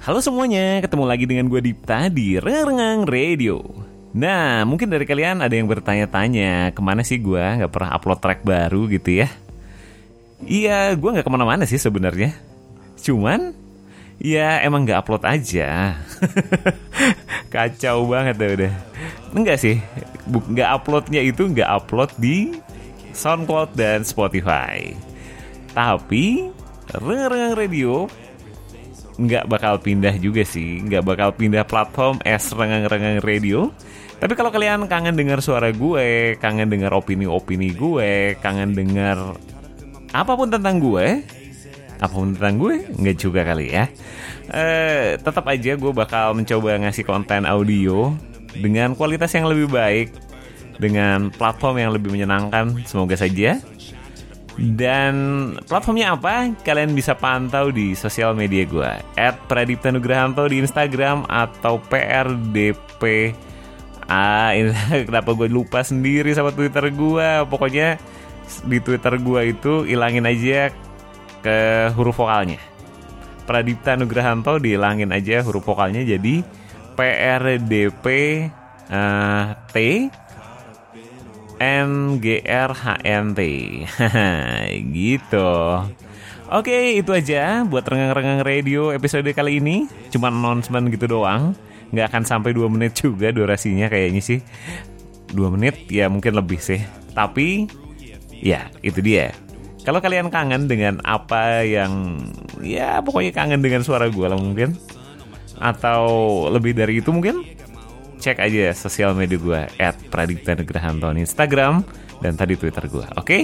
Halo semuanya, ketemu lagi dengan gue Dipta di Rengang Radio. Nah, mungkin dari kalian ada yang bertanya-tanya, ke mana sih gue nggak pernah upload track baru gitu ya? Iya, gue nggak ke mana-mana sih sebenarnya. Cuman, ya emang nggak upload aja. Kacau banget deh udah. Enggak sih, nggak uploadnya itu nggak upload di SoundCloud dan Spotify. Tapi, Rengang Radio nggak bakal pindah juga sih. Nggak bakal pindah platform es rengang-rengang radio. Tapi kalau kalian kangen dengar suara gue kangen dengar opini-opini gue kangen dengar apa pun tentang gue apa pun tentang gue nggak juga kali ya. Eh, tetap aja gue bakal mencoba ngasih konten audio dengan kualitas yang lebih baik dengan platform yang lebih menyenangkan. Semoga saja dan platformnya apa? Kalian bisa pantau di sosial media gue At Pradipta Nugrahanto di Instagram Atau PRDP Ah, ini kenapa gue lupa sendiri sama Twitter gue Pokoknya di Twitter gue itu ilangin aja ke huruf vokalnya. Pradipta Nugrahanto dihilangin aja huruf vokalnya jadi PRDP uh, T NGRHNT gitu. Oke itu aja buat rengang-rengang radio episode kali ini. Cuma announcement gitu doang. Nggak akan sampai 2 menit juga durasinya kayaknya sih. 2 menit ya mungkin lebih sih. Tapi ya itu dia. Kalau kalian kangen dengan apa yang ya pokoknya kangen dengan suara gue lah mungkin. Atau lebih dari itu mungkin cek aja sosial media gue at Nugrahanto Instagram dan tadi Twitter gue. Oke? Okay?